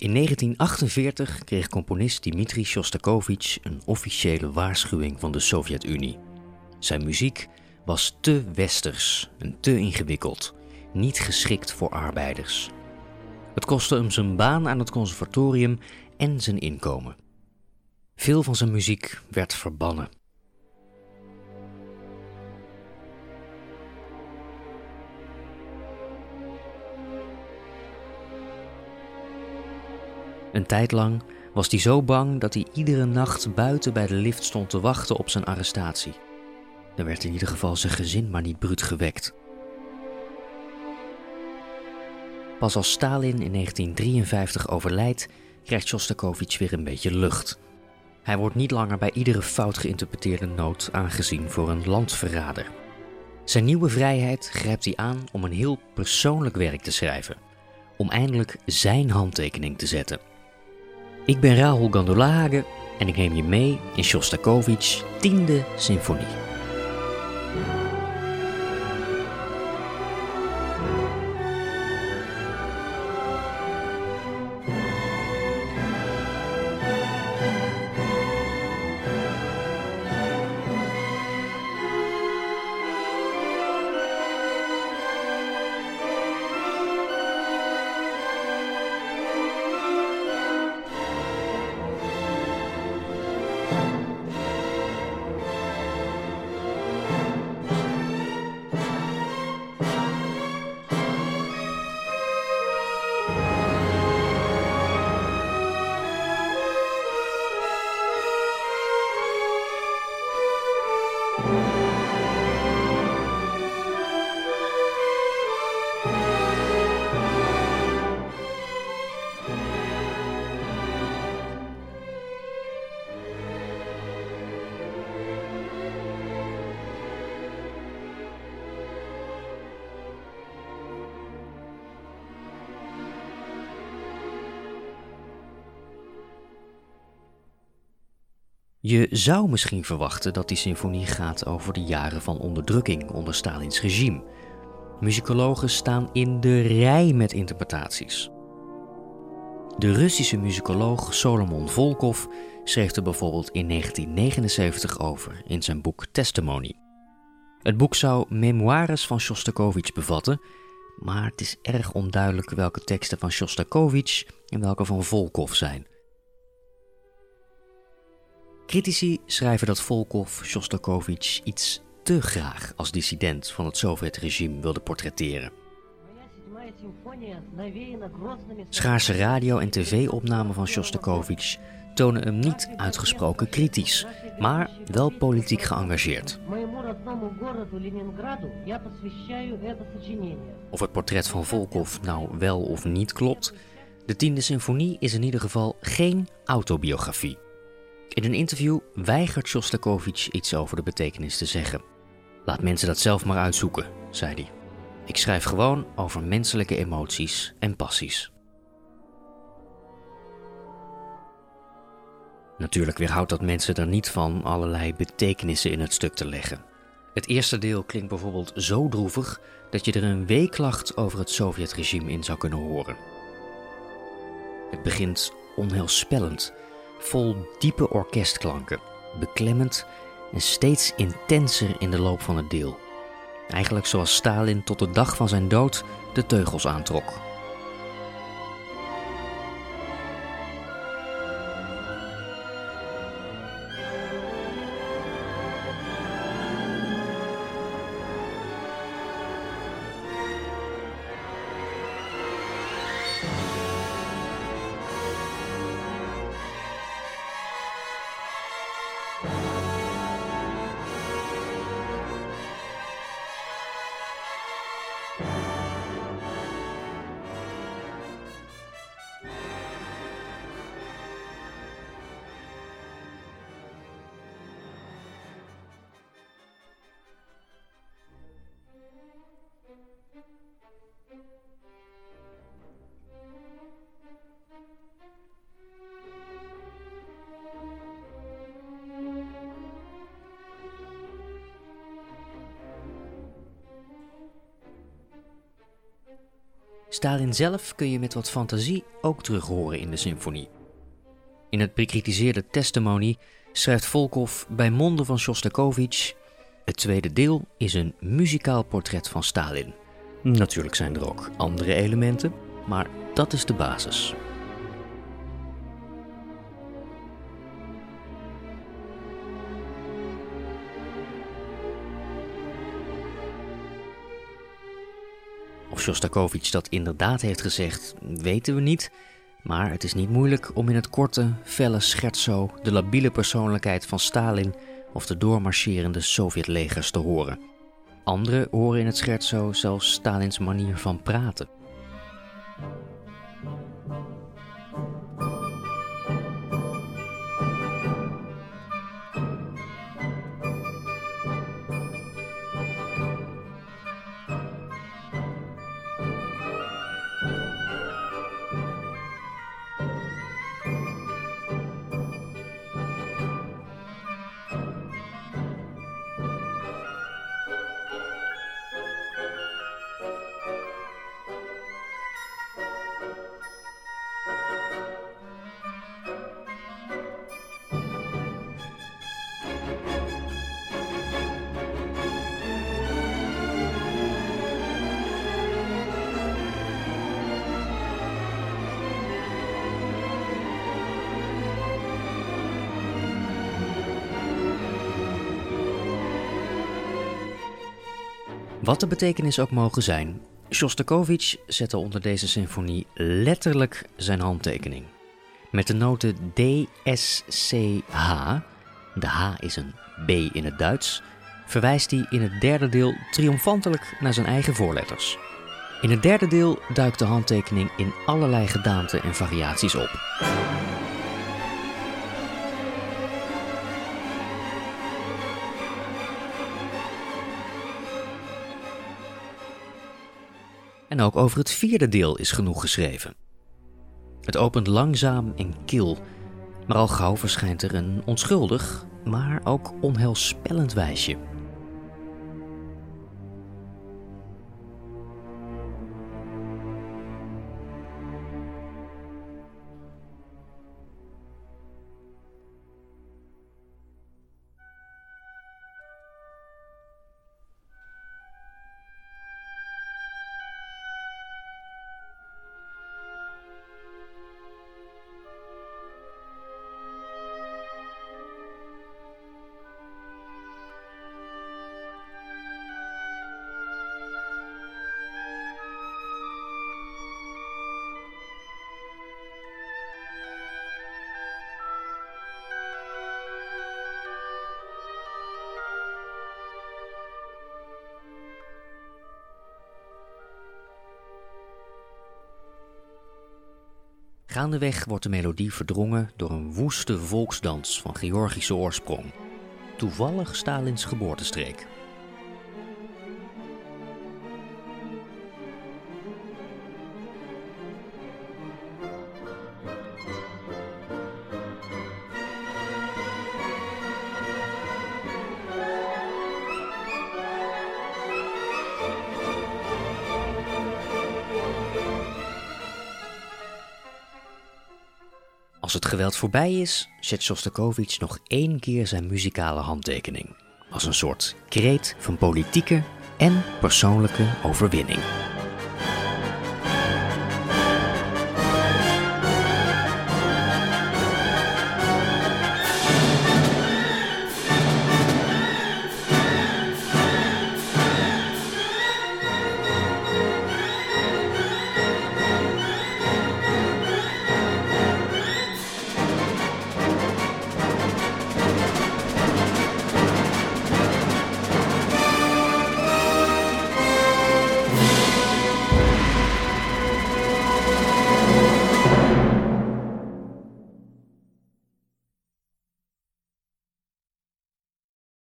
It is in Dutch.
In 1948 kreeg componist Dmitri Shostakovich een officiële waarschuwing van de Sovjet-Unie. Zijn muziek was te westers en te ingewikkeld, niet geschikt voor arbeiders. Het kostte hem zijn baan aan het conservatorium en zijn inkomen. Veel van zijn muziek werd verbannen. Een tijd lang was hij zo bang dat hij iedere nacht buiten bij de lift stond te wachten op zijn arrestatie. Dan werd in ieder geval zijn gezin maar niet bruut gewekt. Pas als Stalin in 1953 overlijdt, krijgt Shostakovich weer een beetje lucht. Hij wordt niet langer bij iedere fout geïnterpreteerde noot aangezien voor een landverrader. Zijn nieuwe vrijheid grijpt hij aan om een heel persoonlijk werk te schrijven, om eindelijk zijn handtekening te zetten. Ik ben Rahul Gandolage en ik neem je mee in Shostakovich's tiende symfonie. Je zou misschien verwachten dat die symfonie gaat over de jaren van onderdrukking onder Stalins regime. Muzikologen staan in de rij met interpretaties. De Russische muzikoloog Solomon Volkov schreef er bijvoorbeeld in 1979 over in zijn boek Testimony. Het boek zou memoires van Shostakovich bevatten, maar het is erg onduidelijk welke teksten van Shostakovich en welke van Volkov zijn. Critici schrijven dat Volkov Shostakovich iets te graag als dissident van het Sovjet-regime wilde portretteren. Schaarse radio- en tv-opnamen van Shostakovich tonen hem niet uitgesproken kritisch, maar wel politiek geëngageerd. Of het portret van Volkov nou wel of niet klopt, de tiende symfonie is in ieder geval geen autobiografie. In een interview weigert Shostakovich iets over de betekenis te zeggen. Laat mensen dat zelf maar uitzoeken, zei hij. Ik schrijf gewoon over menselijke emoties en passies. Natuurlijk weerhoudt dat mensen er niet van allerlei betekenissen in het stuk te leggen. Het eerste deel klinkt bijvoorbeeld zo droevig dat je er een weeklacht over het Sovjetregime in zou kunnen horen. Het begint onheilspellend vol diepe orkestklanken, beklemmend en steeds intenser in de loop van het deel. Eigenlijk zoals Stalin tot de dag van zijn dood de teugels aantrok. Stalin zelf kun je met wat fantasie ook terug horen in de symfonie. In het bekritiseerde Testimony schrijft Volkov bij monden van Shostakovich: Het tweede deel is een muzikaal portret van Stalin. Natuurlijk zijn er ook andere elementen, maar dat is de basis. Of Shostakovich dat inderdaad heeft gezegd, weten we niet. Maar het is niet moeilijk om in het korte, felle scherzo de labiele persoonlijkheid van Stalin of de doormarcherende Sovjetlegers te horen. Anderen horen in het scherzo zelfs Stalins manier van praten. Wat de betekenis ook mogen zijn, Shostakovich zette onder deze symfonie letterlijk zijn handtekening. Met de noten D, S, C, H, de H is een B in het Duits, verwijst hij in het derde deel triomfantelijk naar zijn eigen voorletters. In het derde deel duikt de handtekening in allerlei gedaanten en variaties op. En ook over het vierde deel is genoeg geschreven. Het opent langzaam en kil, maar al gauw verschijnt er een onschuldig, maar ook onheilspellend wijsje. Gaandeweg wordt de melodie verdrongen door een woeste volksdans van Georgische oorsprong. Toevallig Stalins geboortestreek. Als het geweld voorbij is, zet Shostakovich nog één keer zijn muzikale handtekening. Als een soort kreet van politieke en persoonlijke overwinning.